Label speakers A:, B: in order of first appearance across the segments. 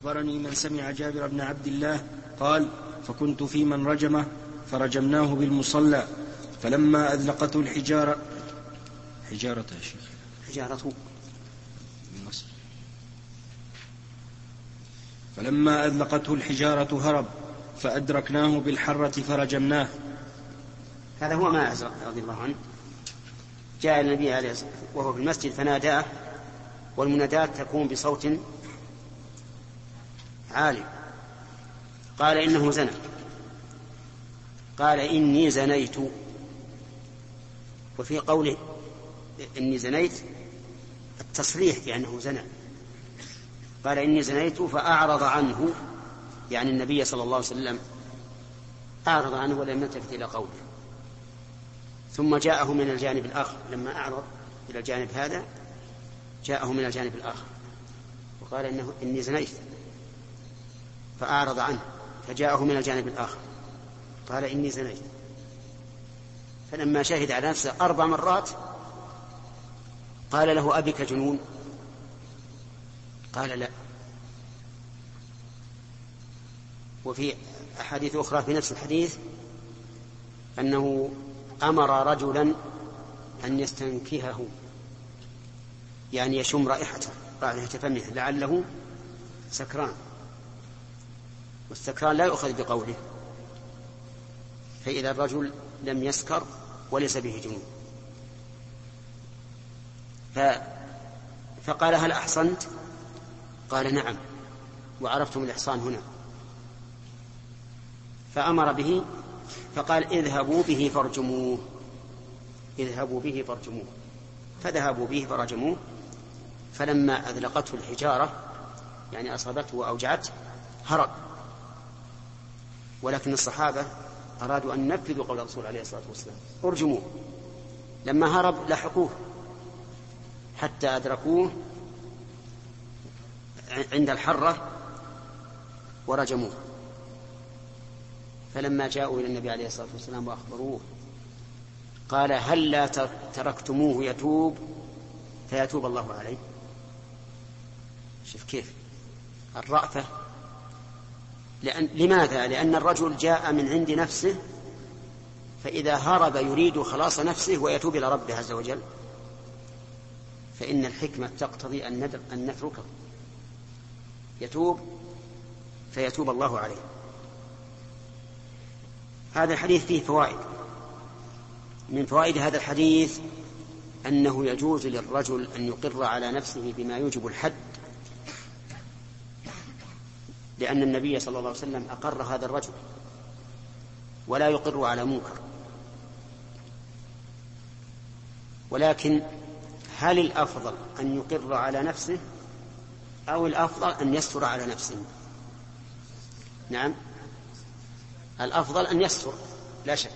A: أخبرني من سمع جابر بن عبد الله قال فكنت في من رجمه فرجمناه بالمصلى فلما أذلقته الحجارة حجارة يا شيخ.
B: حجارة.
A: بالنصر. فلما أذلقته الحجارة هرب فأدركناه بالحرة فرجمناه.
B: هذا هو ما رضي الله عنه. جاء النبي عليه الصلاة وهو في المسجد فناداه والمنادات تكون بصوت عالي. قال إنه زنى. قال إني زنيت. وفي قوله إني زنيت التصريح بأنه زنى. قال إني زنيت فأعرض عنه يعني النبي صلى الله عليه وسلم أعرض عنه ولم يلتفت إلى قوله. ثم جاءه من الجانب الآخر. لما أعرض إلى الجانب هذا جاءه من الجانب الآخر. وقال إنه إني زنيت. فأعرض عنه فجاءه من الجانب الآخر. قال إني زنيت. فلما شهد على نفسه أربع مرات قال له أبك جنون؟ قال لا. وفي أحاديث أخرى في نفس الحديث أنه أمر رجلا أن يستنكهه يعني يشم رائحته رائحة فمه لعله سكران. والسكران لا يؤخذ بقوله فإذا الرجل لم يسكر وليس به جنون ف... فقال هل أحصنت؟ قال نعم وعرفتم الإحصان هنا. فأمر به فقال اذهبوا به فارجموه اذهبوا به فارجموه. فذهبوا به فرجموه فلما أذلقته الحجارة يعني أصابته وأوجعته هرب. ولكن الصحابة أرادوا أن ينفذوا قول الرسول عليه الصلاة والسلام. ارجموه. لما هرب لحقوه. حتى أدركوه عند الحرة ورجموه. فلما جاءوا إلى النبي عليه الصلاة والسلام وأخبروه قال هل لا تركتموه يتوب؟ فيتوب الله عليه. شوف كيف. الرأفة لأن لماذا؟ لأن الرجل جاء من عند نفسه فإذا هرب يريد خلاص نفسه ويتوب إلى ربه عز وجل. فإن الحكمة تقتضي أن أن نتركه. يتوب فيتوب الله عليه. هذا الحديث فيه فوائد. من فوائد هذا الحديث أنه يجوز للرجل أن يقر على نفسه بما يوجب الحد لأن النبي صلى الله عليه وسلم أقر هذا الرجل ولا يقر على منكر. ولكن هل الأفضل أن يقر على نفسه أو الأفضل أن يستر على نفسه؟ نعم. الأفضل أن يستر لا شك.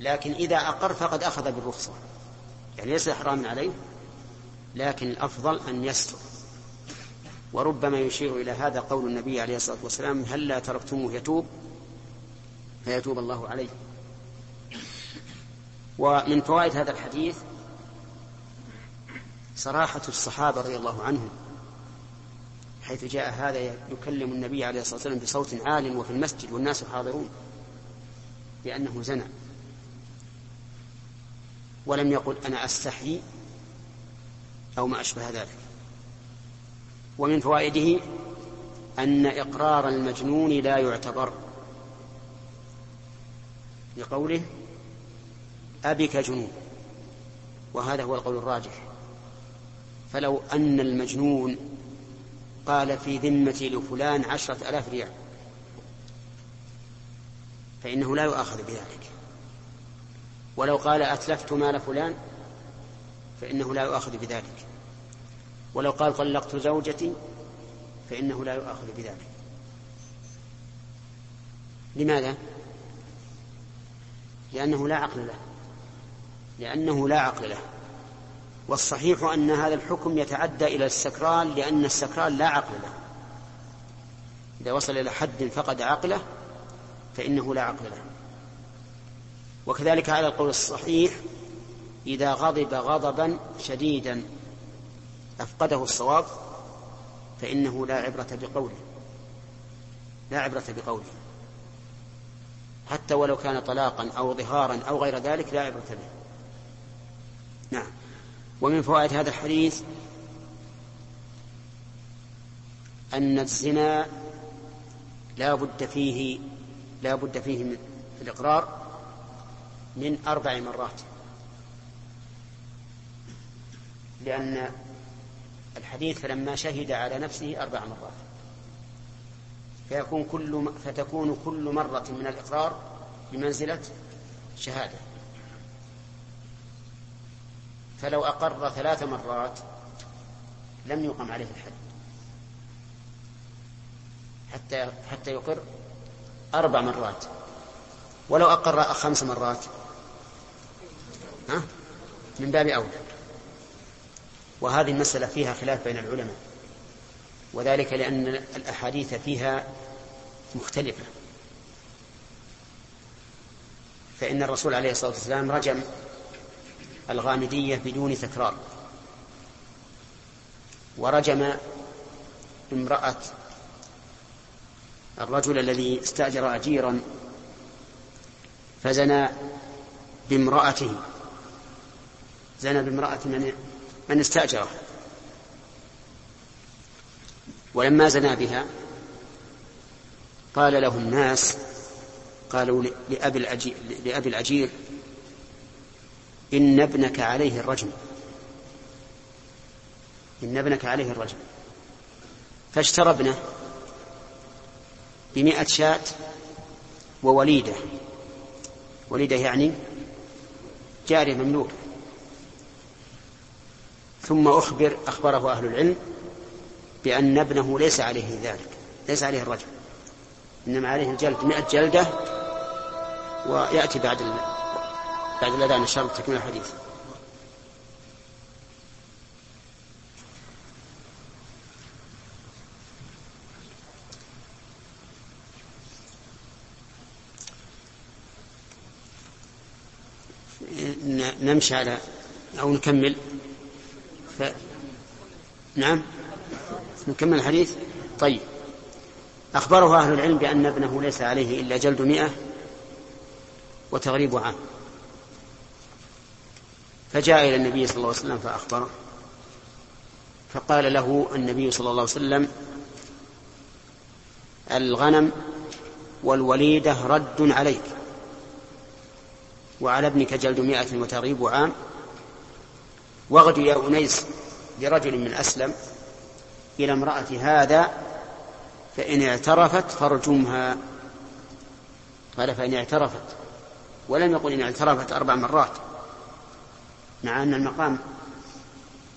B: لكن إذا أقر فقد أخذ بالرخصة. يعني ليس حراما عليه لكن الأفضل أن يستر. وربما يشير إلى هذا قول النبي عليه الصلاة والسلام هل لا تركتموه يتوب؟ فيتوب الله عليه. ومن فوائد هذا الحديث صراحة الصحابة رضي الله عنهم حيث جاء هذا يكلم النبي عليه الصلاة والسلام بصوت عال وفي المسجد والناس حاضرون لأنه زنى. ولم يقل أنا أستحيي أو ما أشبه ذلك. ومن فوائده أن إقرار المجنون لا يعتبر لقوله أبك جنون وهذا هو القول الراجح. فلو أن المجنون قال في ذمتي لفلان عشرة ألاف ريال فإنه لا يؤاخذ بذلك. ولو قال أتلفت مال فلان فإنه لا يؤاخذ بذلك. ولو قال طلقت زوجتي فإنه لا يؤاخذ بذلك. لماذا؟ لأنه لا عقل له. لأنه لا عقل له. والصحيح أن هذا الحكم يتعدى إلى السكران لأن السكران لا عقل له. إذا وصل إلى حد فقد عقله فإنه لا عقل له. وكذلك على القول الصحيح إذا غضب غضبا شديدا. أفقده الصواب فإنه لا عبرة بقوله. لا عبرة بقوله. حتى ولو كان طلاقا أو ظهارا أو غير ذلك لا عبرة به. نعم. ومن فوائد هذا الحديث أن الزنا لا بد فيه لا بد فيه من الإقرار من أربع مرات. لأن الحديث فلما شهد على نفسه أربع مرات. فيكون كل فتكون كل مرة من الإقرار بمنزلة شهادة. فلو أقر ثلاث مرات لم يقم عليه الحد. حتى حتى يقر أربع مرات. ولو أقر خمس مرات. ها؟ من باب أولى. وهذه المسألة فيها خلاف بين العلماء وذلك لأن الأحاديث فيها مختلفة. فإن الرسول عليه الصلاة والسلام رجم الغامدية بدون تكرار ورجم امرأة الرجل الذي استأجر أجيرا فزنى بامرأته زنى بامرأة من من استأجره. ولما زنى بها قال له الناس قالوا لأبي الأجير, لأبي الأجير إن ابنك عليه الرجم. إن ابنك عليه الرجم. فاشترى ابنه بمئة شاة ووليدة. وليدة يعني جارية مملوكة ثم أخبر أخبره أهل العلم بأن ابنه ليس عليه ذلك ليس عليه الرجل إنما عليه الجلد مئة جلدة ويأتي بعد. بعد الأذان إن شاء الله تكمل الحديث نمشي على أو نكمل ف... نعم. نكمل الحديث؟ طيب. أخبره أهل العلم بأن ابنه ليس عليه إلا جلد مئة وتغريب عام. فجاء إلى النبي صلى الله عليه وسلم فأخبره. فقال له النبي صلى الله عليه وسلم الغنم والوليدة رد عليك وعلى ابنك جلد مائة وتغريب عام واغد يا أنيس لرجل من أسلم إلى امرأة هذا فإن اعترفت فارجمها. قال فإن اعترفت ولم يقل إن اعترفت أربع مرات مع أن المقام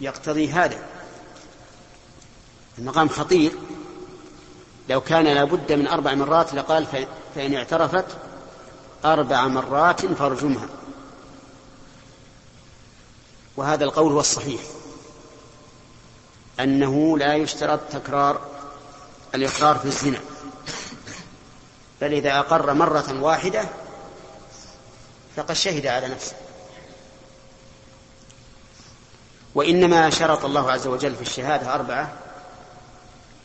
B: يقتضي هذا. المقام خطير. لو كان لابد من أربع مرات لقال فإن اعترفت أربع مرات فارجمها. وهذا القول هو الصحيح. أنه لا يشترط تكرار الإقرار في الزنا. بل إذا أقر مرة واحدة فقد شهد على نفسه. وإنما شرط الله عز وجل في الشهادة أربعة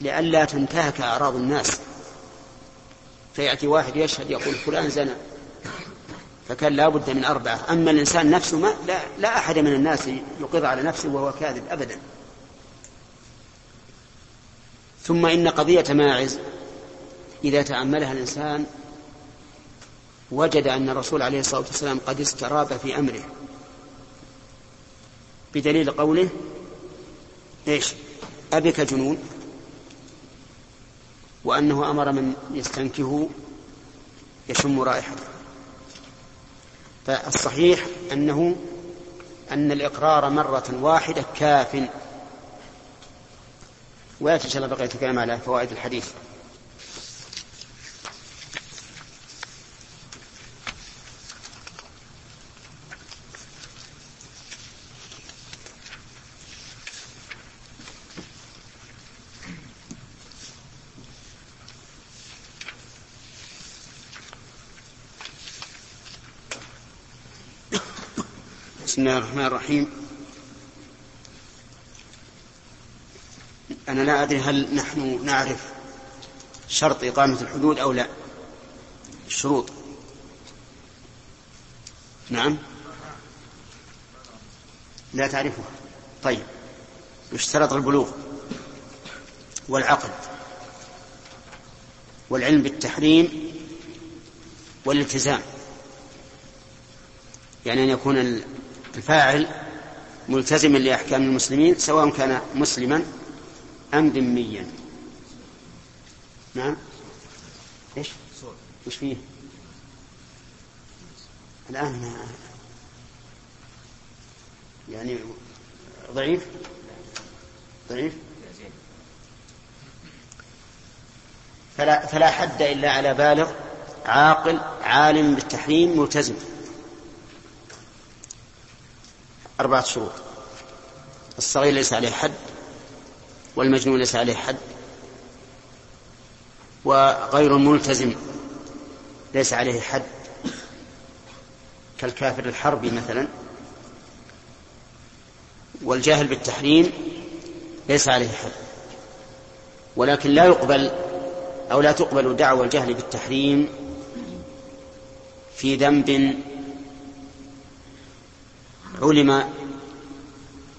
B: لئلا تنتهك أعراض الناس. فيأتي واحد يشهد يقول فلان زنى. فكان لا بد من أربعة. أما الإنسان نفسه ما لا, لا أحد من الناس يقر على نفسه وهو كاذب أبدا. ثم إن قضية ماعز إذا تأملها الإنسان وجد أن الرسول عليه الصلاة والسلام قد استراب في أمره. بدليل قوله إيش؟ أبك جنون. وأنه أمر من يستنكه يشم رائحته. فالصحيح أنه أن الإقرار مرة واحدة كاف. ويأتي إن شاء الله بقية الكلام على فوائد الحديث. بسم الله الرحمن الرحيم. أنا لا أدري هل نحن نعرف شرط إقامة الحدود أو لا. الشروط. نعم. لا تعرفها. طيب. يشترط البلوغ؟ والعقل والعلم بالتحريم والالتزام. يعني أن يكون الفاعل ملتزما لأحكام المسلمين سواء كان مسلما أم ذميا. نعم؟ إيش؟ وش فيه؟ الآن يعني ضعيف؟ ضعيف؟ فلا, فلا حد إلا على بالغ عاقل عالم بالتحريم ملتزم. أربعة شروط. الصغير ليس عليه حد والمجنون ليس عليه حد وغير الملتزم ليس عليه حد. كالكافر الحربي مثلا. والجاهل بالتحريم ليس عليه حد. ولكن لا يقبل أو لا تقبل دعوى الجهل بالتحريم في ذنب علم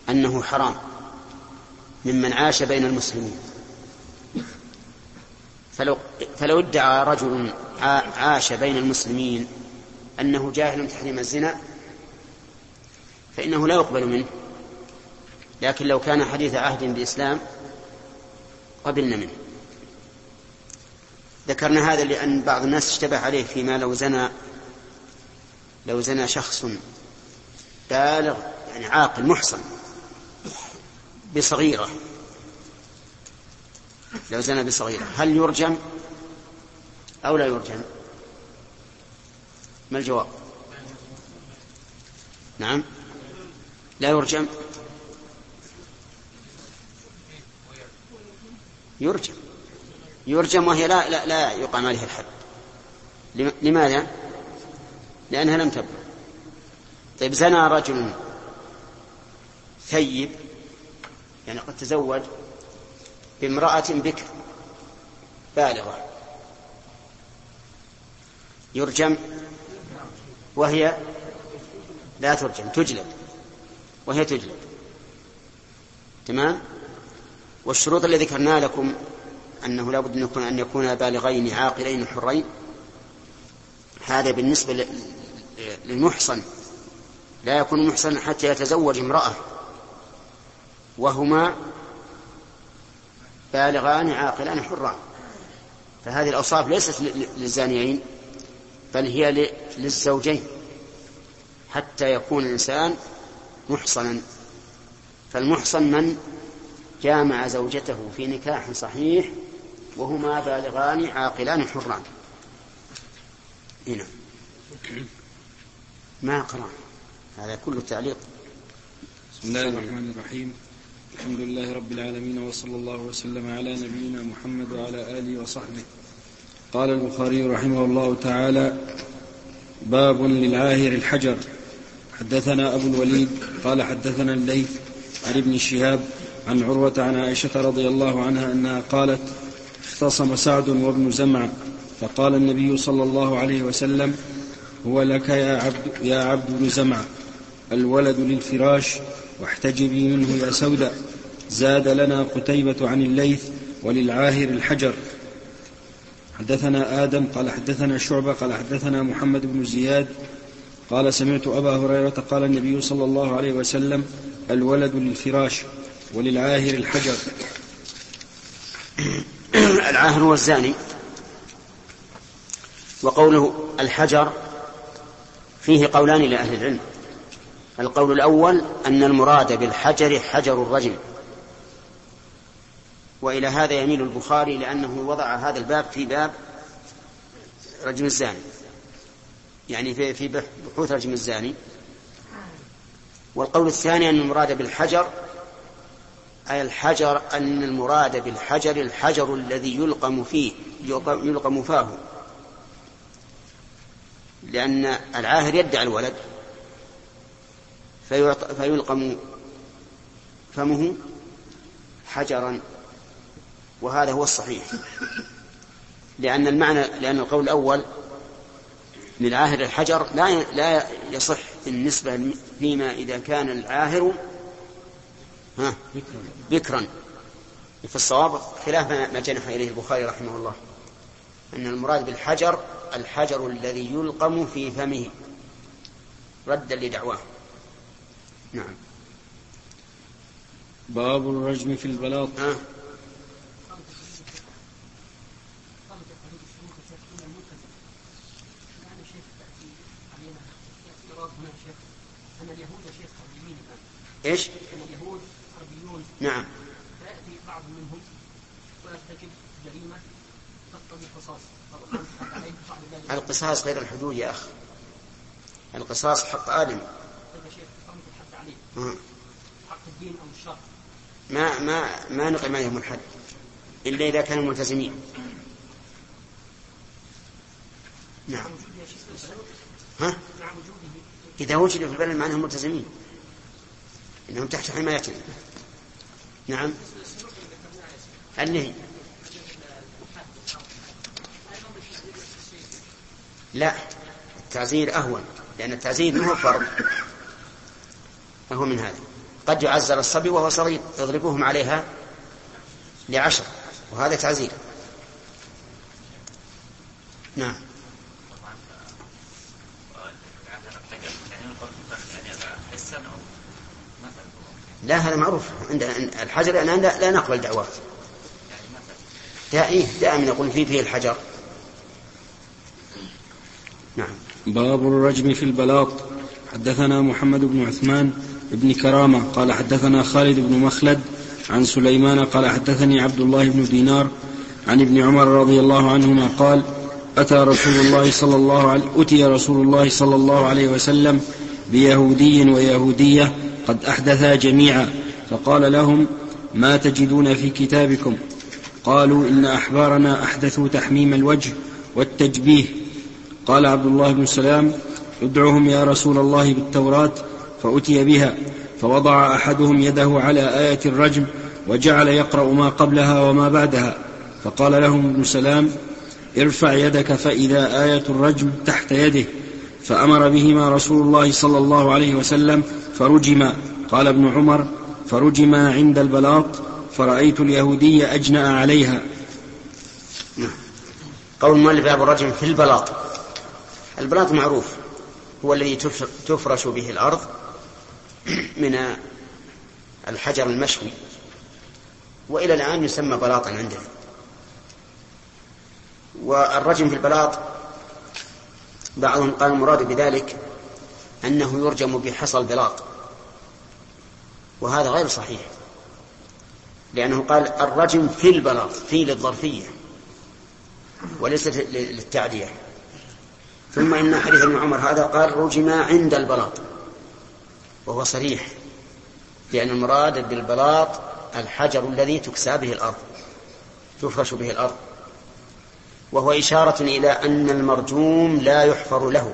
B: أنه حرام ممن عاش بين المسلمين. فلو, فلو ادعى رجل عاش بين المسلمين أنه جاهل تحريم الزنا فإنه لا يقبل منه. لكن لو كان حديث عهد بإسلام قبلنا منه. ذكرنا هذا لأن بعض الناس اشتبه عليه فيما لو زنى لو زنى شخص بالغ يعني عاقل محصن بصغيرة. لو زنى بصغيرة. هل يرجم أو لا يرجم؟ ما الجواب؟ نعم. لا يرجم. يرجم. يرجم وهي لا لا, لا يقام عليها الحد. لماذا؟ لأنها لم تبلغ. طيب زنى رجل ثيب يعني قد تزوج بامرأة بكر بالغة. يرجم وهي لا ترجم تجلد وهي تجلد. تمام؟ والشروط اللي ذكرنا لكم أنه لا بد أن يكون أن يكون بالغين عاقلين حرين هذا بالنسبة للمحصن. لا يكون محصنا حتى يتزوج امرأة. وهما بالغان عاقلان حران. فهذه الأوصاف ليست للزانيين بل هي للزوجين. حتى يكون الإنسان محصنا. فالمحصن من جامع زوجته في نكاح صحيح وهما بالغان عاقلان حران. هنا. ما قرأ هذا كله تعليق.
A: بسم الله الرحمن الرحيم. الحمد لله رب العالمين وصلى الله وسلم على نبينا محمد وعلى آله وصحبه. قال البخاري رحمه الله تعالى باب للعاهر الحجر. حدثنا أبو الوليد قال حدثنا الليث عن ابن شهاب عن عروة عن عائشة رضي الله عنها أنها قالت اختصم سعد وابن زمع فقال النبي صلى الله عليه وسلم هو لك يا عبد يا عبد بن زمع. الولد للفراش واحتجبي منه يا سودة زاد لنا قتيبة عن الليث وللعاهر الحجر. حدثنا آدم قال حدثنا شعبة قال حدثنا محمد بن زياد قال سمعت أبا هريرة قال النبي صلى الله عليه وسلم الولد للفراش وللعاهر الحجر.
B: العاهر هو الزاني وقوله الحجر فيه قولان لأهل العلم. القول الأول أن المراد بالحجر حجر الرجم. وإلى هذا يميل البخاري لأنه وضع هذا الباب في باب رجم الزاني. يعني في في بحوث رجم الزاني. والقول الثاني أن المراد بالحجر أي الحجر أن المراد بالحجر الحجر الذي يلقم فيه يلقم فاه. لأن العاهر يدعي الولد. فيلقم فمه حجرا. وهذا هو الصحيح. لأن المعنى لأن القول الأول للعاهر الحجر لا لا يصح بالنسبة فيما إذا كان العاهر ها بكرا. في الصواب خلاف ما جنح إليه البخاري رحمه الله. أن المراد بالحجر الحجر الذي يلقم في فمه. ردا لدعواه. نعم.
A: باب الرجم في البلاط.
C: الآن إيش؟ اليهود حربيون
B: نعم.
C: فيأتي بعض منهم ويرتكب جريمة تقتضي القصاص
B: القصاص غير الحدود يا أخ القصاص حق آدم
C: هذا شيخ قامت الحد عليه
B: آه.
C: حق الدين أو الشرع؟
B: ما ما ما نقم عليهم الحد إلا إذا كانوا ملتزمين. نعم. ها؟ إذا وجدوا في البلد معناهم ملتزمين. إنهم تحت حمايتنا نعم. النهي. لا. التعزير أهون. لأن التعزير ما هو فرض. أهون من هذا قد يعزر الصبي وهو صغير يضربوهم عليها لعشر وهذا تعزير نعم. لا هذا معروف. عند الحجر أنا لا, لا نقبل دعوات دائما دائما يقول فيه فيه الحجر. نعم.
A: باب الرجم في البلاط. حدثنا محمد بن عثمان بن كرامة قال حدثنا خالد بن مخلد عن سليمان قال حدثني عبد الله بن دينار عن ابن عمر رضي الله عنهما قال أتى رسول الله صلى الله عليه أتي رسول الله صلى الله عليه وسلم بيهودي ويهودية قد أحدثا جميعا فقال لهم ما تجدون في كتابكم؟ قالوا إن أحبارنا أحدثوا تحميم الوجه والتجبيه. قال عبد الله بن سلام ادعهم يا رسول الله بالتوراة فأتي بها فوضع أحدهم يده على آية الرجم وجعل يقرأ ما قبلها وما بعدها فقال لهم ابن سلام ارفع يدك فإذا آية الرجم تحت يده. فأمر بهما رسول الله صلى الله عليه وسلم فرجما. قال ابن عمر فرجما عند البلاط فرأيت اليهودي أجنأ عليها.
B: قول المؤلف باب الرجم في البلاط. البلاط معروف هو الذي تفرش به الأرض من الحجر المشوي وإلى الآن يسمى بلاطا عندنا. والرجم في البلاط بعضهم قال المراد بذلك أنه يرجم بحصى البلاط وهذا غير صحيح لأنه قال الرجم في البلاط في للظرفية وليست للتعدية. ثم إن حديث ابن عمر هذا قال رجم عند البلاط. وهو صريح لأن المراد بالبلاط الحجر الذي تكسى به الأرض تفرش به الأرض. وهو إشارة إلى أن المرجوم لا يحفر له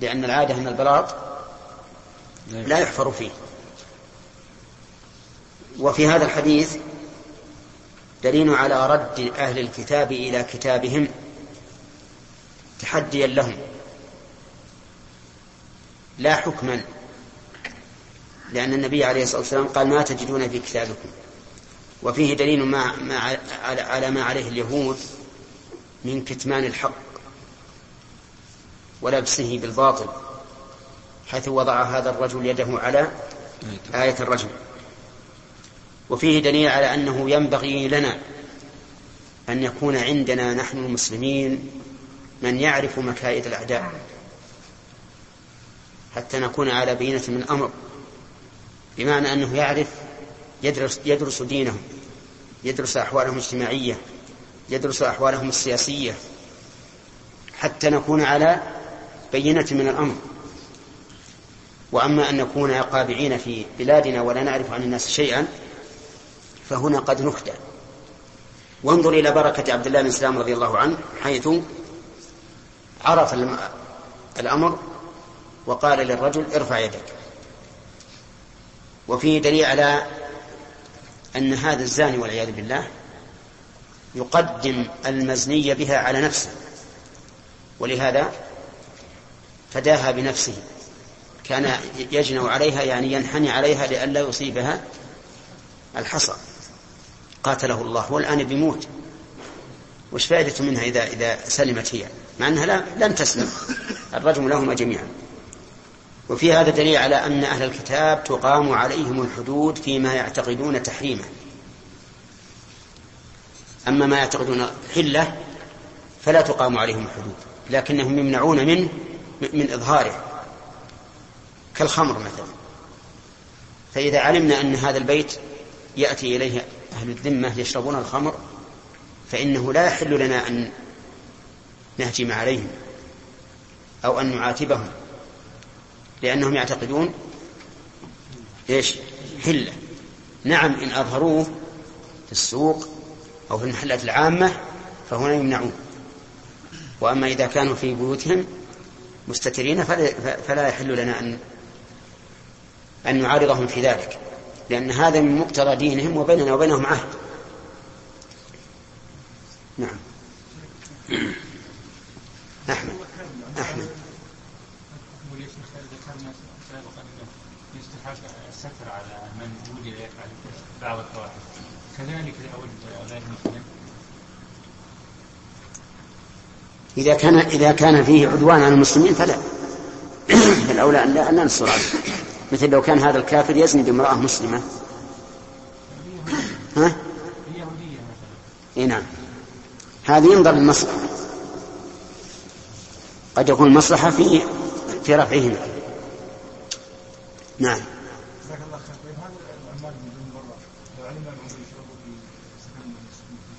B: لأن العادة أن البلاط لا يحفر فيه. وفي هذا الحديث دليل على رد أهل الكتاب إلى كتابهم تحديا لهم. لا حكما. لأن النبي عليه الصلاة والسلام قال ما تجدون في كتابكم. وفيه دليل ما ما على ما عليه اليهود من كتمان الحق ولبسه بالباطل حيث وضع هذا الرجل يده على آية الرجم. وفيه دليل على أنه ينبغي لنا أن يكون عندنا نحن المسلمين من يعرف مكائد الأعداء. حتى نكون على بينة من الأمر بمعنى أنه يعرف يدرس, يدرس دينهم يدرس أحوالهم الاجتماعية يدرس أحوالهم السياسية حتى نكون على بينة من الأمر. وأما أن نكون قابعين في بلادنا ولا نعرف عن الناس شيئا فهنا قد نخدع. وانظر إلى بركة عبد الله بن سلام رضي الله عنه حيث عرف الأمر وقال للرجل ارفع يدك. وفيه دليل على أن هذا الزاني والعياذ بالله يقدم المزني بها على نفسه. ولهذا فداها بنفسه. كان يجنو عليها يعني ينحني عليها لئلا يصيبها الحصى. قاتله الله والآن بيموت. وش فائدة منها إذا إذا سلمت هي؟ مع أنها لم تسلم. الرجم لهما جميعا. وفي هذا دليل على أن أهل الكتاب تقام عليهم الحدود فيما يعتقدون تحريمه. أما ما يعتقدون حلة فلا تقام عليهم الحدود لكنهم يمنعون منه من إظهاره كالخمر مثلا. فإذا علمنا أن هذا البيت يأتي إليه أهل الذمة يشربون الخمر فإنه لا يحل لنا أن نهجم عليهم أو أن نعاتبهم. لأنهم يعتقدون إيش؟ حلة. نعم إن أظهروه في السوق أو في المحلات العامة فهنا يمنعون. وأما إذا كانوا في بيوتهم مستترين فلا يحل لنا أن أن نعارضهم في ذلك لأن هذا من مقتضى دينهم وبيننا وبينهم عهد. نعم. أحمد. الستر على من وجد يفعل بعض الفواحش. كذلك إذا كان إذا كان فيه عدوان على المسلمين فلا. فالأولى أن لا, ننصر عليه. مثل لو كان هذا الكافر يزني بامرأة مسلمة. ها؟ إي نعم. هذه ينظر للمصلحة. قد يكون المصلحة في في رفعهما. نعم.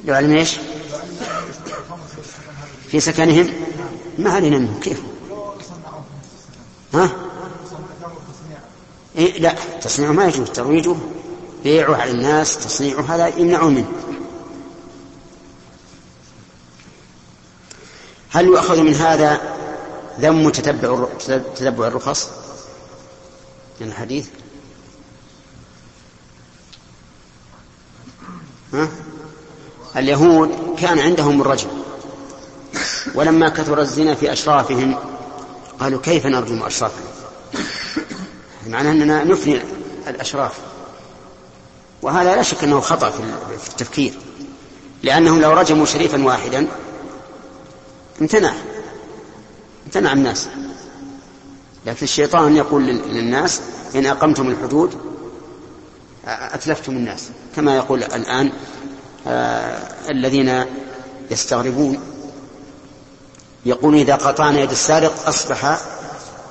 B: لو علم إيش؟ في سكنهم ما علينا منه كيف؟ ها؟ إيه لا تصنيعه ما يجوز ترويجه بيعه على الناس تصنيعه هذا يمنعون منه هل يؤخذ من هذا ذم تتبع تتبع الرخص من الحديث ها؟ اليهود كان عندهم الرجل ولما كثر الزنا في أشرافهم قالوا كيف نرجم أشرافنا؟ معناه أننا نفني الأشراف. وهذا لا شك أنه خطأ في التفكير. لأنهم لو رجموا شريفا واحدا امتنع. امتنع الناس. لكن الشيطان يقول للناس إن أقمتم الحدود أتلفتم الناس. كما يقول الآن الذين يستغربون. يقول إذا قطعنا يد السارق أصبح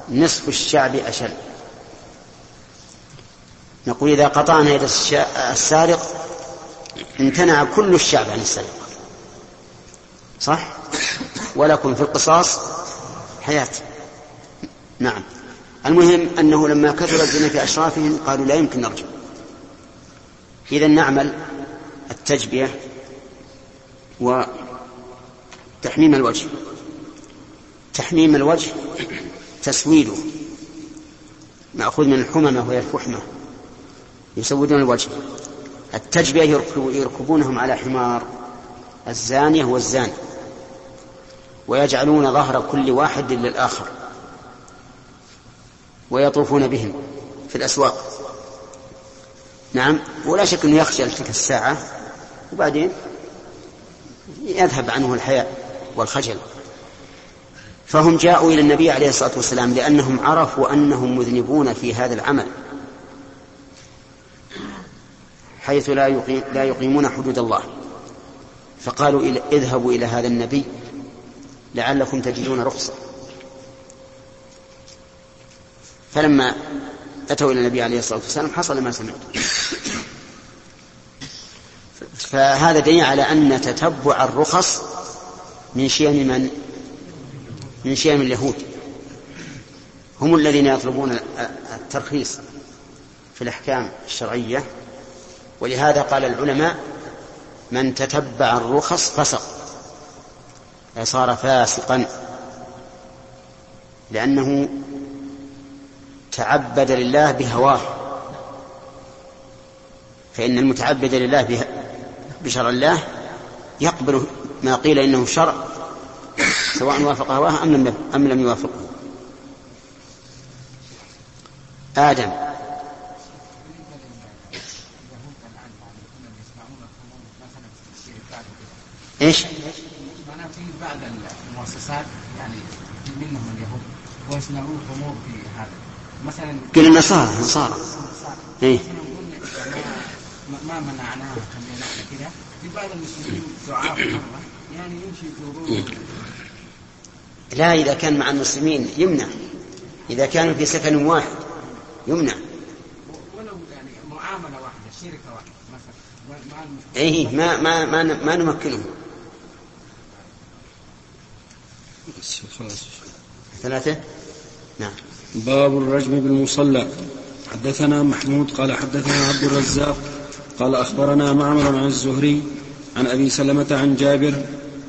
B: نصف الشعب أشل. نقول إذا قطعنا يد السارق امتنع كل الشعب عن السرقة. صح؟ ولكم في القصاص حياة. نعم. المهم أنه لما كثر الزنا في أشرافهم قالوا لا يمكن نرجع. إذا نعمل التجبية وتحميم الوجه. تحميم الوجه تسويده. مأخوذ من الحممة وهي الفحمة. يسودون الوجه. التجبية يركبونهم على حمار. الزانية والزاني ويجعلون ظهر كل واحد للآخر. ويطوفون بهم في الأسواق. نعم. ولا شك أنه يخشى تلك الساعة وبعدين يذهب عنه الحياء والخجل. فهم جاءوا إلى النبي عليه الصلاة والسلام لأنهم عرفوا أنهم مذنبون في هذا العمل حيث لا, يقيم لا يقيمون حدود الله. فقالوا اذهبوا إلى هذا النبي لعلكم تجدون رخصة. فلما أتوا إلى النبي عليه الصلاة والسلام حصل ما سمعت فهذا دليل على أن تتبع الرخص من شيم من من شيم اليهود. هم الذين يطلبون الترخيص في الأحكام الشرعية ولهذا قال العلماء من تتبع الرخص فسق. صار فاسقا لأنه تعبد لله بهواه. فإن المتعبد لله بشرع الله يقبل ما قيل إنه شرع سواء وافق هواه أم لم أم لم يوافقه. آدم. إيش؟
D: معناه في بعض المؤسسات يعني منهم اليهود ويصنعون امور في هذا. مثلا
B: قل النصارى النصارى. إيه.
D: ما, منعناها خلينا كذا في بعض المسلمين دعاء يعني يمشي يطلبون
B: لا إذا كان مع المسلمين يمنع. إذا كانوا في سكن واحد يمنع.
D: ولو يعني معاملة واحدة شركة واحدة مثلا.
B: إيه ما ما ما, ما نمكنهم.
A: بس خلاص
B: ثلاثة؟ نعم.
A: باب الرجم بالمصلى. حدثنا محمود قال حدثنا عبد الرزاق قال أخبرنا معمر عن الزهري عن أبي سلمة عن جابر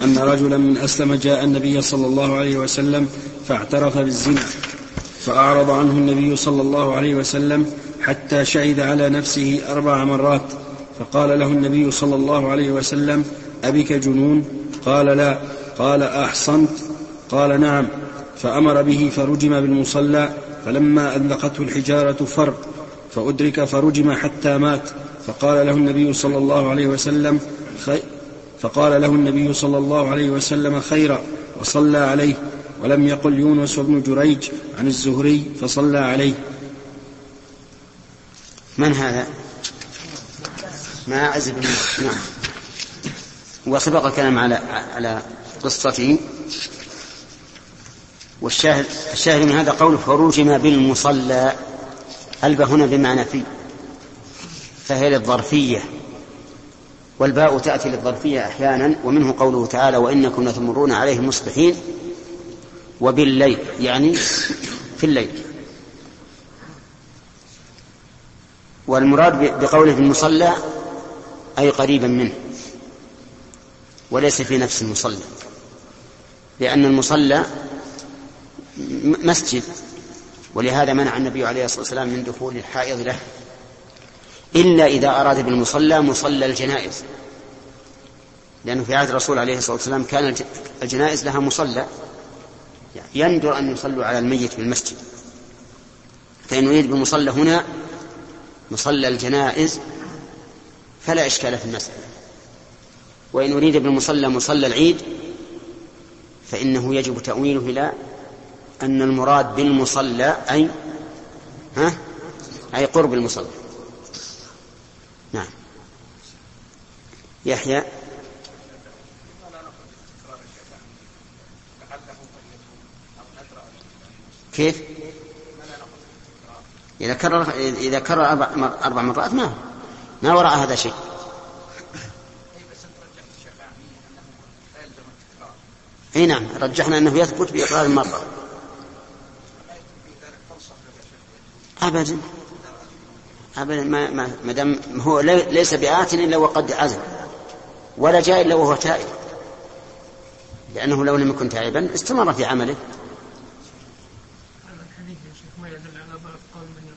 A: أن رجلا من أسلم جاء النبي صلى الله عليه وسلم فاعترف بالزنا فأعرض عنه النبي صلى الله عليه وسلم حتى شهد على نفسه أربع مرات فقال له النبي صلى الله عليه وسلم أبك جنون؟ قال لا. قال أحصنت؟ قال نعم. فأمر به فرجم بالمصلى فلما أذلقته الحجارة فر فأدرك فرجم حتى مات. فقال له النبي صلى الله عليه وسلم خي فقال له النبي صلى الله عليه وسلم خيرا وصلى عليه ولم يقل يونس بن جريج عن الزهري فصلى عليه.
B: من هذا؟ ماعز بن نعم. وسبق الكلام على على قصته. والشاهد الشاهد من هذا قوله فرجم بالمصلى البه هنا بمعنى في فهي للظرفية والباء تأتي للظرفية أحيانا ومنه قوله تعالى وإنكم لتمرون عليهم مصبحين وبالليل يعني في الليل. والمراد بقوله في المصلى أي قريبا منه وليس في نفس المصلى لأن المصلى مسجد ولهذا منع النبي عليه الصلاة والسلام من دخول الحائض له. إلا إذا أراد بالمصلى مصلى الجنائز. لأنه في عهد الرسول عليه الصلاة والسلام كان الجنائز لها مصلى. يندر أن يصلوا على الميت بالمسجد فإن يريد بالمصلى هنا مصلى الجنائز فلا إشكال في المسألة. وإن أريد بالمصلى مصلى العيد فإنه يجب تأويله إلى أن المراد بالمصلى أي ها أي قرب المصلى. يحيى. كيف؟ إذا كرر إذا كرر أربع أربع مرات ما ما وراء هذا شيء. إي نعم رجحنا أنه يثبت بإقرار المره ابدا. ابدا ما ما دام هو ليس بآت إلا وقد عزم. ولا جاء الا وهو تائب. لأنه لو لم يكن تائبا استمر في عمله.
C: قول من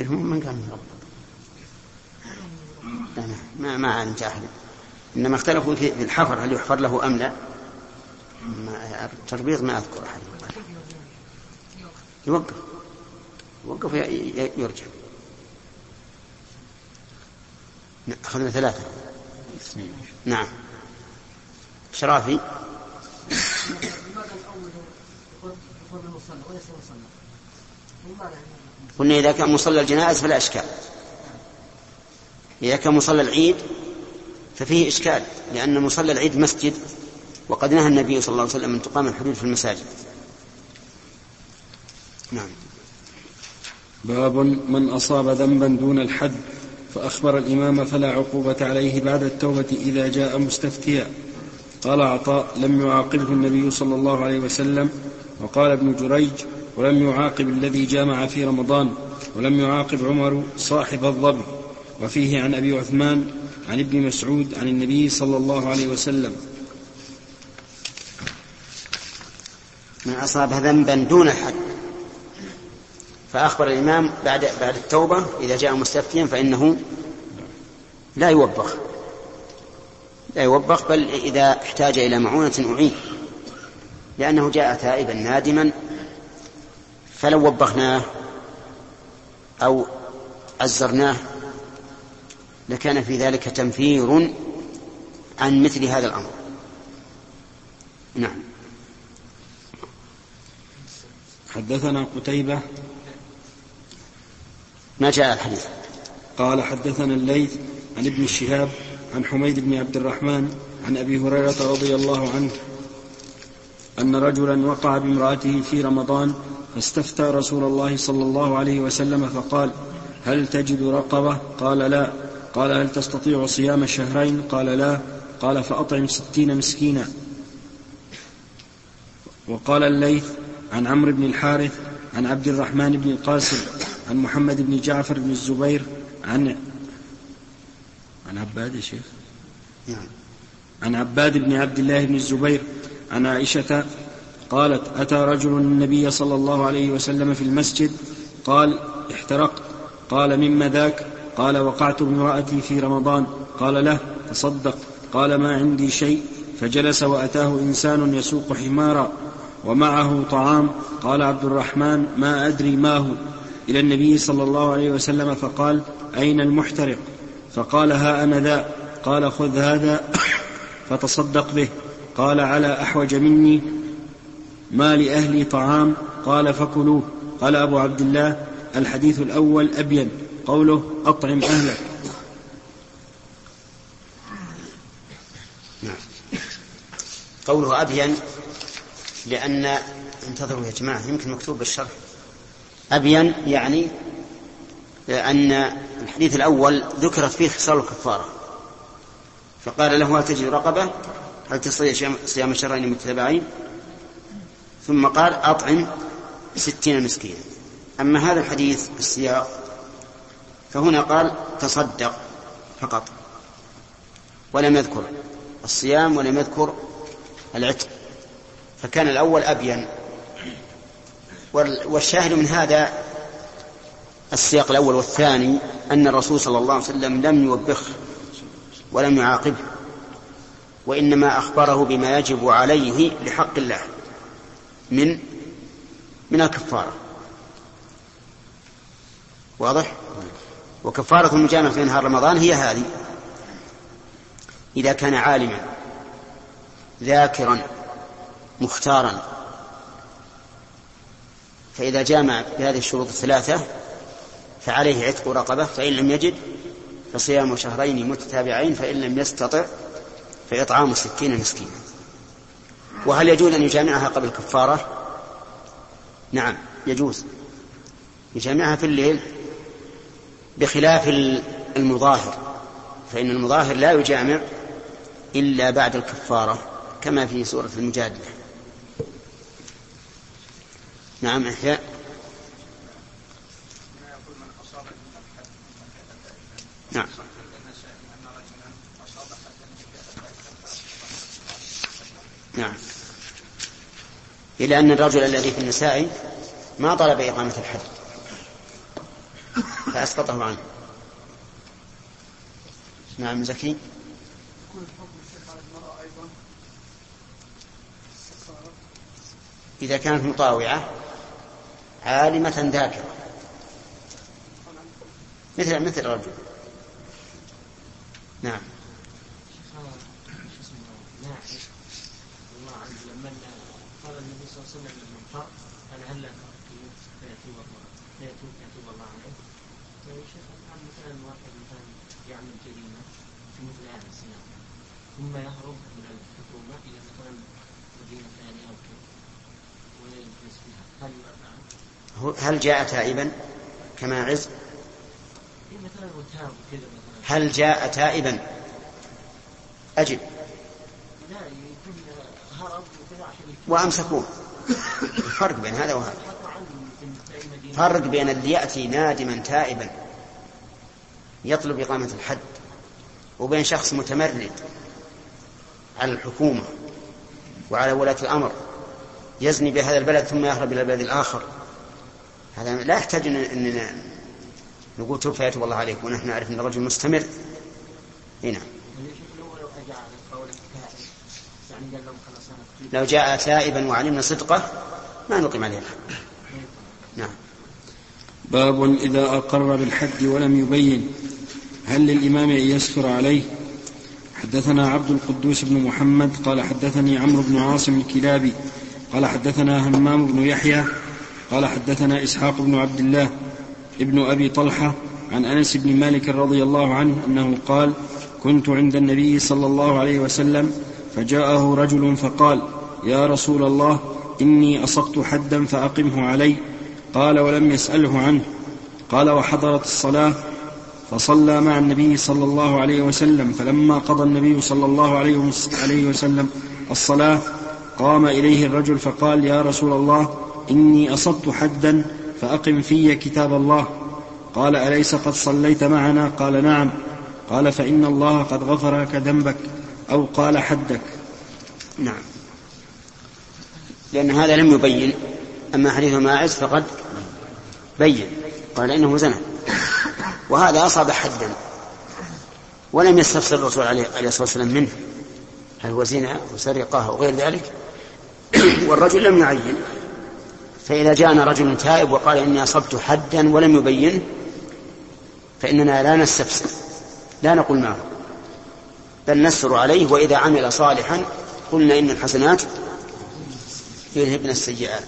C: المرحوم
B: من لا ما ما علمت احد إنما اختلفوا في الحفر هل يحفر له أم لا؟ التربيط ما أذكر احد يوقف. يوقف. يرجع أخذنا ثلاثة. نعم. شرافي.
C: لماذا الأول يقول المصلى وليس مصلى؟ لماذا
B: قلنا إذا كان مصلى الجنائز فلا إشكال. إذا كان مصلى العيد ففيه إشكال لأن مصلى العيد مسجد وقد نهى النبي صلى الله عليه وسلم أن تقام الحدود في المساجد. نعم.
A: باب من أصاب ذنبا دون الحد. فأخبر الإمام فلا عقوبة عليه بعد التوبة إذا جاء مستفتيا. قال عطاء لم يعاقبه النبي صلى الله عليه وسلم. وقال ابن جريج ولم يعاقب الذي جامع في رمضان ولم يعاقب عمر صاحب الظبي وفيه عن أبي عثمان عن ابن مسعود عن النبي صلى الله عليه وسلم.
B: من أصاب ذنبا دون الحد فأخبر الإمام بعد بعد التوبة إذا جاء مستفتيا فإنه لا يوبخ. لا يوبخ بل إذا احتاج إلى معونة أعين. لأنه جاء تائبا نادما فلو وبخناه أو عزرناه لكان في ذلك تنفير عن مثل هذا الأمر. نعم.
A: حدثنا قتيبة
B: ما جاء الحديث.
A: قال حدثنا الليث عن ابن الشهاب عن حميد بن عبد الرحمن عن أبي هريرة رضي الله عنه أن رجلا وقع بامرأته في رمضان فاستفتى رسول الله صلى الله عليه وسلم فقال هل تجد رقبة؟ قال لا. قال هل تستطيع صيام شهرين؟ قال لا. قال فأطعم ستين مسكينا. وقال الليث عن عمرو بن الحارث عن عبد الرحمن بن القاسم عن محمد بن جعفر بن الزبير عن عن عباد يا شيخ؟
B: نعم.
A: عن عباد بن عبد الله بن الزبير عن عائشة قالت أتى رجل النبي صلى الله عليه وسلم في المسجد قال احترقت. قال مما ذاك؟ قال وقعت بامرأتي في رمضان. قال له تصدق. قال ما عندي شيء. فجلس وأتاه إنسان يسوق حمارا ومعه طعام. قال عبد الرحمن ما أدري ما هو. إلى النبي صلى الله عليه وسلم فقال أين المحترق؟ فقال ها أنا ذا. قال خذ هذا فتصدق به. قال على أحوج مني؟ ما لأهلي طعام؟ قال فكلوه. قال أبو عبد الله الحديث الأول أبين. قوله أطعم أهلك.
B: نعم. قوله أبين لأن انتظروا يا جماعة يمكن مكتوب بالشرح. أبين يعني أن الحديث الأول ذكرت فيه خصال الكفارة. فقال له هل تجد رقبة؟ هل تستطيع صيام شهرين متتابعين؟ ثم قال أطعم ستين مسكينا. أما هذا الحديث السياق فهنا قال تصدق فقط ولم يذكر الصيام ولم يذكر العتق. فكان الأول أبين. والشاهد من هذا السياق الأول والثاني أن الرسول صلى الله عليه وسلم لم يوبخه ولم يعاقبه وإنما أخبره بما يجب عليه لحق الله من من الكفارة واضح؟ وكفارة المجامعة في نهار رمضان هي هذه إذا كان عالما ذاكرا مختارا فإذا جامع بهذه الشروط الثلاثة فعليه عتق رقبة فإن لم يجد فصيام شهرين متتابعين فإن لم يستطع فإطعام ستين مسكينا. وهل يجوز أن يجامعها قبل الكفارة؟ نعم يجوز. يجامعها في الليل بخلاف المظاهر فإن المظاهر لا يجامع إلا بعد الكفارة كما في سورة المجادلة. نعم إحياء. نعم. نعم. إلى أن الرجل الذي في النساء ما طلب إقامة الحد. فأسقطه عنه. نعم زكي. إذا كانت مطاوعة عالمة ذاكرة. مثل مثل الرجل نعم.
C: قال النبي صلى الله عليه وسلم قال عليه يعني شيخ مثلا واحد مثلا يعمل جريمه في مثل ثم يهرب من الحكومة إلى مثلا مدينة ثانية أو كذا ويجلس فيها. هل
B: هل جاء تائبا؟ كما عز
C: مثلا
B: هل جاء تائبا؟ أجب. وأمسكوه. فرق بين هذا وهذا. فرق بين اللي يأتي نادما تائبا يطلب إقامة الحد وبين شخص متمرد على الحكومة وعلى ولاة الأمر يزني بهذا البلد ثم يهرب إلى البلد الآخر. هذا لا يحتاج اننا نقول توب فيتوب الله عليك ونحن نعرف إن الرجل مستمر. هنا
C: كتبت
B: لو جاء تائبا وعلمنا صدقه ما نقيم عليه الحد نعم.
A: باب إذا أقر بالحد ولم يبين. هل للإمام أن يسفر عليه؟ حدثنا عبد القدوس بن محمد قال حدثني عمرو بن عاصم الكلابي قال حدثنا همام بن يحيى قال حدثنا إسحاق بن عبد الله ابن أبي طلحة عن أنس بن مالك رضي الله عنه أنه قال كنت عند النبي صلى الله عليه وسلم فجاءه رجل فقال يا رسول الله إني أصبت حدا فأقمه علي. قال ولم يسأله عنه. قال وحضرت الصلاة. فصلى مع النبي صلى الله عليه وسلم. فلما قضى النبي صلى الله عليه وسلم الصلاة قام إليه الرجل فقال يا رسول الله إني أصبت حدا فأقم في كتاب الله. قال أليس قد صليت معنا؟ قال نعم. قال فإن الله قد غفر لك ذنبك أو قال حدك.
B: نعم. لأن هذا لم يبين أما حديث ماعز فقد بين. قال إنه زنى. وهذا أصاب حدا ولم يستفسر الرسول عليه الصلاة والسلام منه. هل هو زنا وسرقة وغير ذلك؟ والرجل لم يعين. فإذا جاءنا رجل تائب وقال إني أصبت حدا ولم يبين فإننا لا نستفسر لا نقول معه بل نسر عليه وإذا عمل صالحا قلنا إن الحسنات يذهبن السيئات.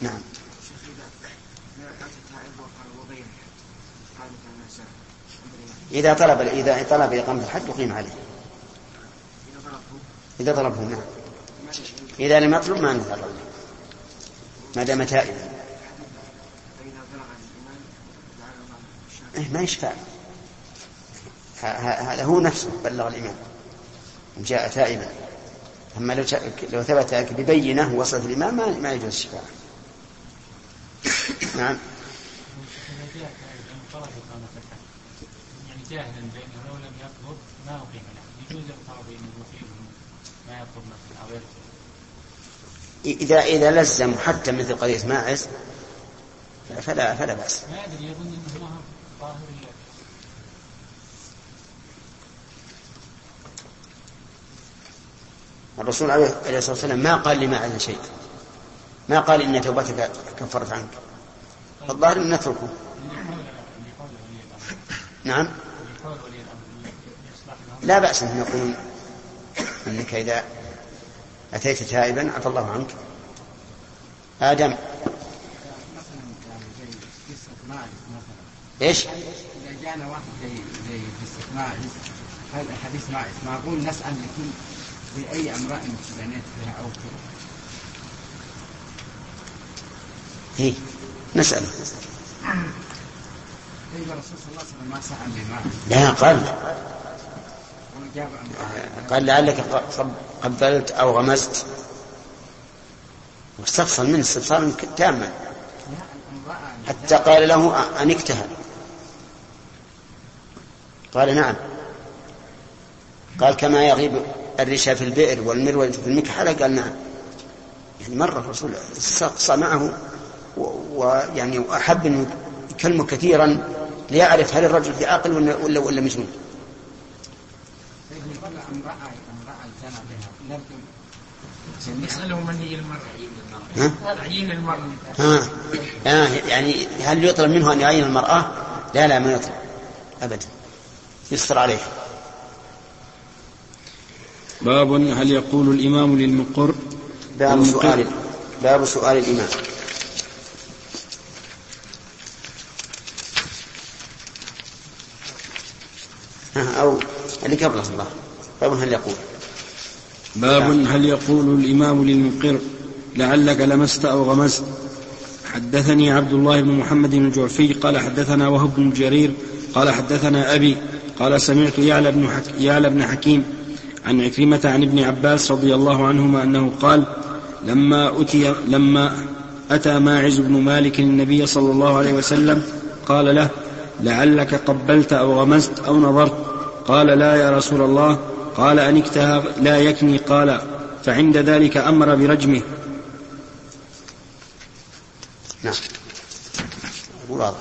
B: نعم. إذا طلب إذا طلب إقامة الحد أقيم عليه. إذا طلبه نعم. إذا لم يطلب ما له ما دام تائبا. إيه ما يشفع هذا هو نفسه بلغ الإمام إن جاء تائبا. أما لو لو ثبت ببينة وصلت الإمام ما, ما يجوز الشفاعة نعم.
E: يعني جاهلا بأنه لو لم يطلب ما أقيم له؟ يجوز الطلب أنه فيه ما يطلب مثلا أو يرجع
B: إذا إذا لزم حتى مثل قضية ماعز فلا فلا بأس.
E: ما أدري يظن أنه ما هو ظاهر
B: الرسول عليه الصلاة والسلام ما قال لماعز شيء. ما قال إن توبتك كفرت عنك. فالظاهر أن نتركه. نعم. لا بأس أن يقول أنك إذا أتيت تائبا عفى الله عنك. آدم. إيش؟
D: إذا جانا واحد زي زي ماعز هذا حديث ماعز معقول نسأل. لكل في أي امرأة تبنيت بها أو كذا
B: هي نسأله
D: طيب الرسول صلى الله عليه وسلم ما سأل لماعز
B: لا قال. قال لعلك قب- قبلت أو غمزت واستفصل منه استفصالا تاما. حتى قال له أن اكتهل قال نعم. قال كما يغيب الرشا في البئر والمروة في المكحلة قال نعم. يعني مرة الرسول استقصى معه ويعني وأحب أن يكلمه كثيرا ليعرف هل الرجل في عاقل ولا ولا, ولا مجنون.
D: امرأة امرأة زنى بها لم
C: يسأله من هي المرأة؟
B: ها؟
C: تعيين المرأة.
B: ها؟ آه يعني هل يطلب منه أن يعين المرأة؟ لا لا ما يطلب. أبدا. يستر عليه.
A: باب هل يقول الإمام للمقر؟
B: باب. سؤال باب سؤال الإمام. ها، أو اللي قبله الله. باب هل يقول.
A: باب هل يقول الإمام للمقر لعلك لمست أو غمزت حدثني عبد الله بن محمد الجعفي قال حدثنا وهب بن جرير قال حدثنا أبي قال سمعت يعلى بن, حك... يعلى بن حكيم عن عكرمة عن ابن عباس رضي الله عنهما أنه قال لما أتي لما أتى ماعز بن مالك النبي صلى الله عليه وسلم قال له لعلك قبلت أو غمزت أو نظرت؟ قال لا يا رسول الله قال أنكتها لا يكني قال فعند ذلك أمر برجمه.
B: نعم. واضح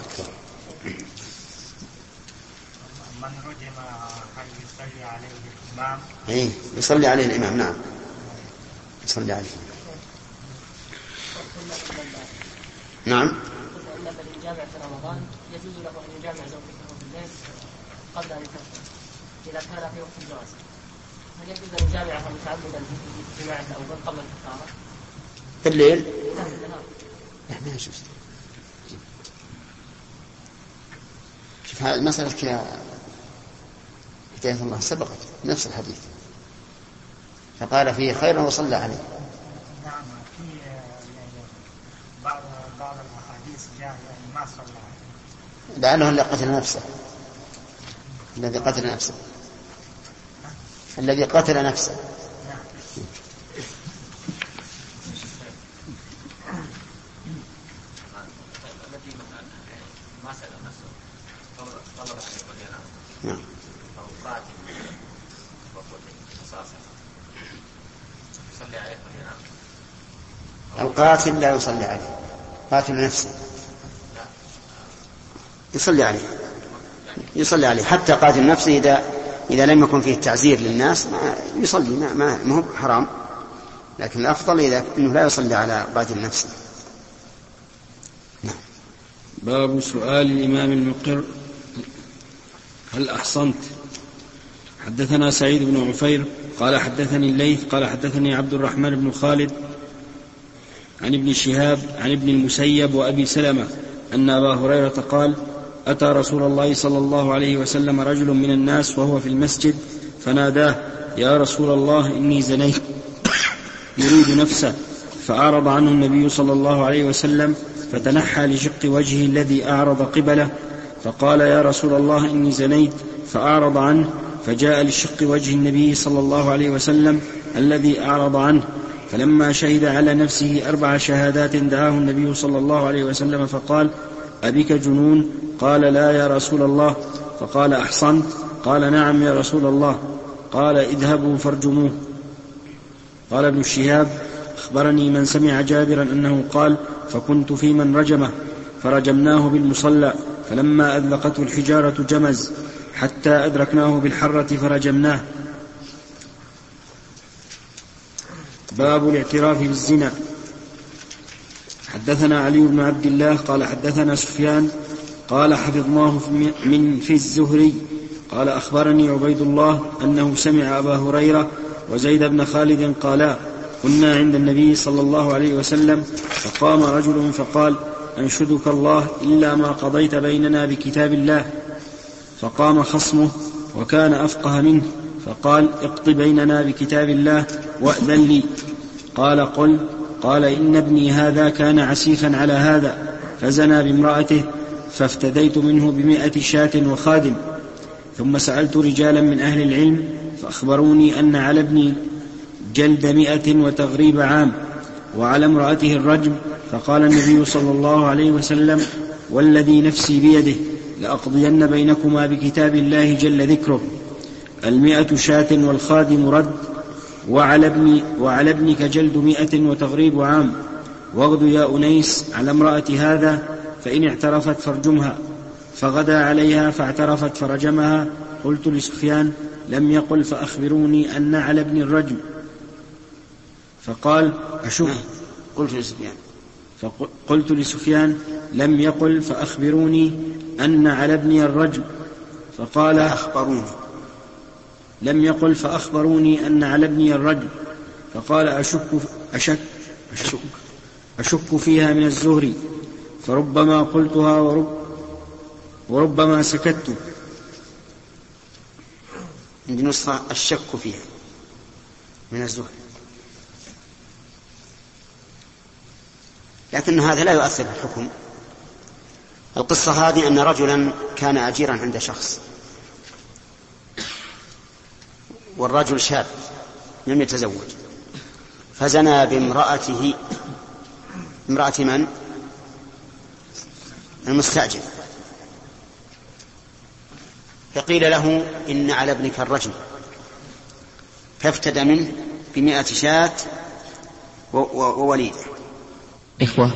F: من رجم هل يصلي عليه الإمام؟
B: إيه يصلي عليه الإمام نعم. يصلي عليه. نعم.
C: يجامع في رمضان يجوز له أن يجامع زوجته بالليل قبل أن تفطر إذا كان في وقت الجواز يجوز متعمدا في قبل
B: الليل؟
C: لا في النهار
B: لا ما يجوز شوف هذه مسألة يا هداية الله سبقت نفس الحديث. فقال فيه خيرا وصلى عليه.
F: نعم في يعني بعض بعض الأحاديث جاء يعني ما صلى عليه.
B: لعله اللي قتل نفسه. الذي قتل نفسه. الذي قتل نفسه. القاتل لا يصلي عليه. قاتل نفسه. يصلي عليه. يصلي عليه. حتى قاتل نفسه إذا إذا لم يكن فيه تعزير للناس ما يصلي ما ما هو حرام. لكن الأفضل إذا أنه لا يصلي على قاتل نفسه
A: باب سؤال الإمام المقر. هل أحصنت؟ حدثنا سعيد بن عفير قال حدثني الليث قال حدثني عبد الرحمن بن خالد عن ابن شهاب عن ابن المسيب وأبي سلمة أن أبا هريرة قال أتى رسول الله صلى الله عليه وسلم رجل من الناس وهو في المسجد فناداه يا رسول الله إني زنيت يريد نفسه. فأعرض عنه النبي صلى الله عليه وسلم فتنحى لشق وجهه الذي أعرض قبله فقال يا رسول الله إني زنيت. فأعرض عنه فجاء لشق وجه النبي صلى الله عليه وسلم الذي أعرض عنه فلما شهد على نفسه أربع شهادات دعاه النبي صلى الله عليه وسلم فقال أبك جنون؟ قال لا يا رسول الله. فقال أحصنت؟ قال نعم يا رسول الله. قال اذهبوا فارجموه. قال ابن الشهاب أخبرني من سمع جابرا أنه قال فكنت في من رجمه فرجمناه بالمصلى فلما أذلقته الحجارة جمز حتى أدركناه بالحرة فرجمناه. باب الاعتراف بالزنا. حدثنا علي بن عبد الله قال حدثنا سفيان قال حفظناه من في الزهري قال أخبرني عبيد الله أنه سمع أبا هريرة وزيد بن خالد قالا كنا عند النبي صلى الله عليه وسلم فقام رجل فقال أنشدك الله إلا ما قضيت بيننا بكتاب الله فقام خصمه وكان أفقه منه فقال اقض بيننا بكتاب الله وأذن لي قال قل قال إن ابني هذا كان عسيفا على هذا فزنى بامرأته فافتديت منه بمائة شاة وخادم. ثم سألت رجالا من أهل العلم فأخبروني أن على ابني جلد مئة وتغريب عام وعلى امرأته الرجم فقال النبي صلى الله عليه وسلم والذي نفسي بيده لأقضين بينكما بكتاب الله جل ذكره المئة شاة والخادم رد وعلى, ابن وعلى ابنك جلد مئة وتغريب عام. واغد يا أنيس على امرأة هذا فإن اعترفت فارجمها. فغدا عليها فاعترفت فرجمها. قلت لسفيان لم يقل فأخبروني أن على ابن الرجم. فقال أشك.
B: قلت لسفيان.
A: فقلت لسفيان لم يقل فأخبروني أن على ابني الرجم. فقال
B: أخبروني
A: لم يقل فأخبروني أن على ابني الرجم فقال أشك أشك أشك, أشك فيها من الزهري فربما قلتها ورب وربما سكت.
B: عندي نسخة الشك فيها من الزهد لكن هذا لا يؤثر في الحكم القصة هذه أن رجلا كان أجيرا عند شخص. والرجل شاب لم يتزوج. فزنى بامرأته امرأة من؟ المستأجر. فقيل له إن على ابنك الرجم فافتدى منه بمئة شاة و- و- ووليدة.
G: إخوة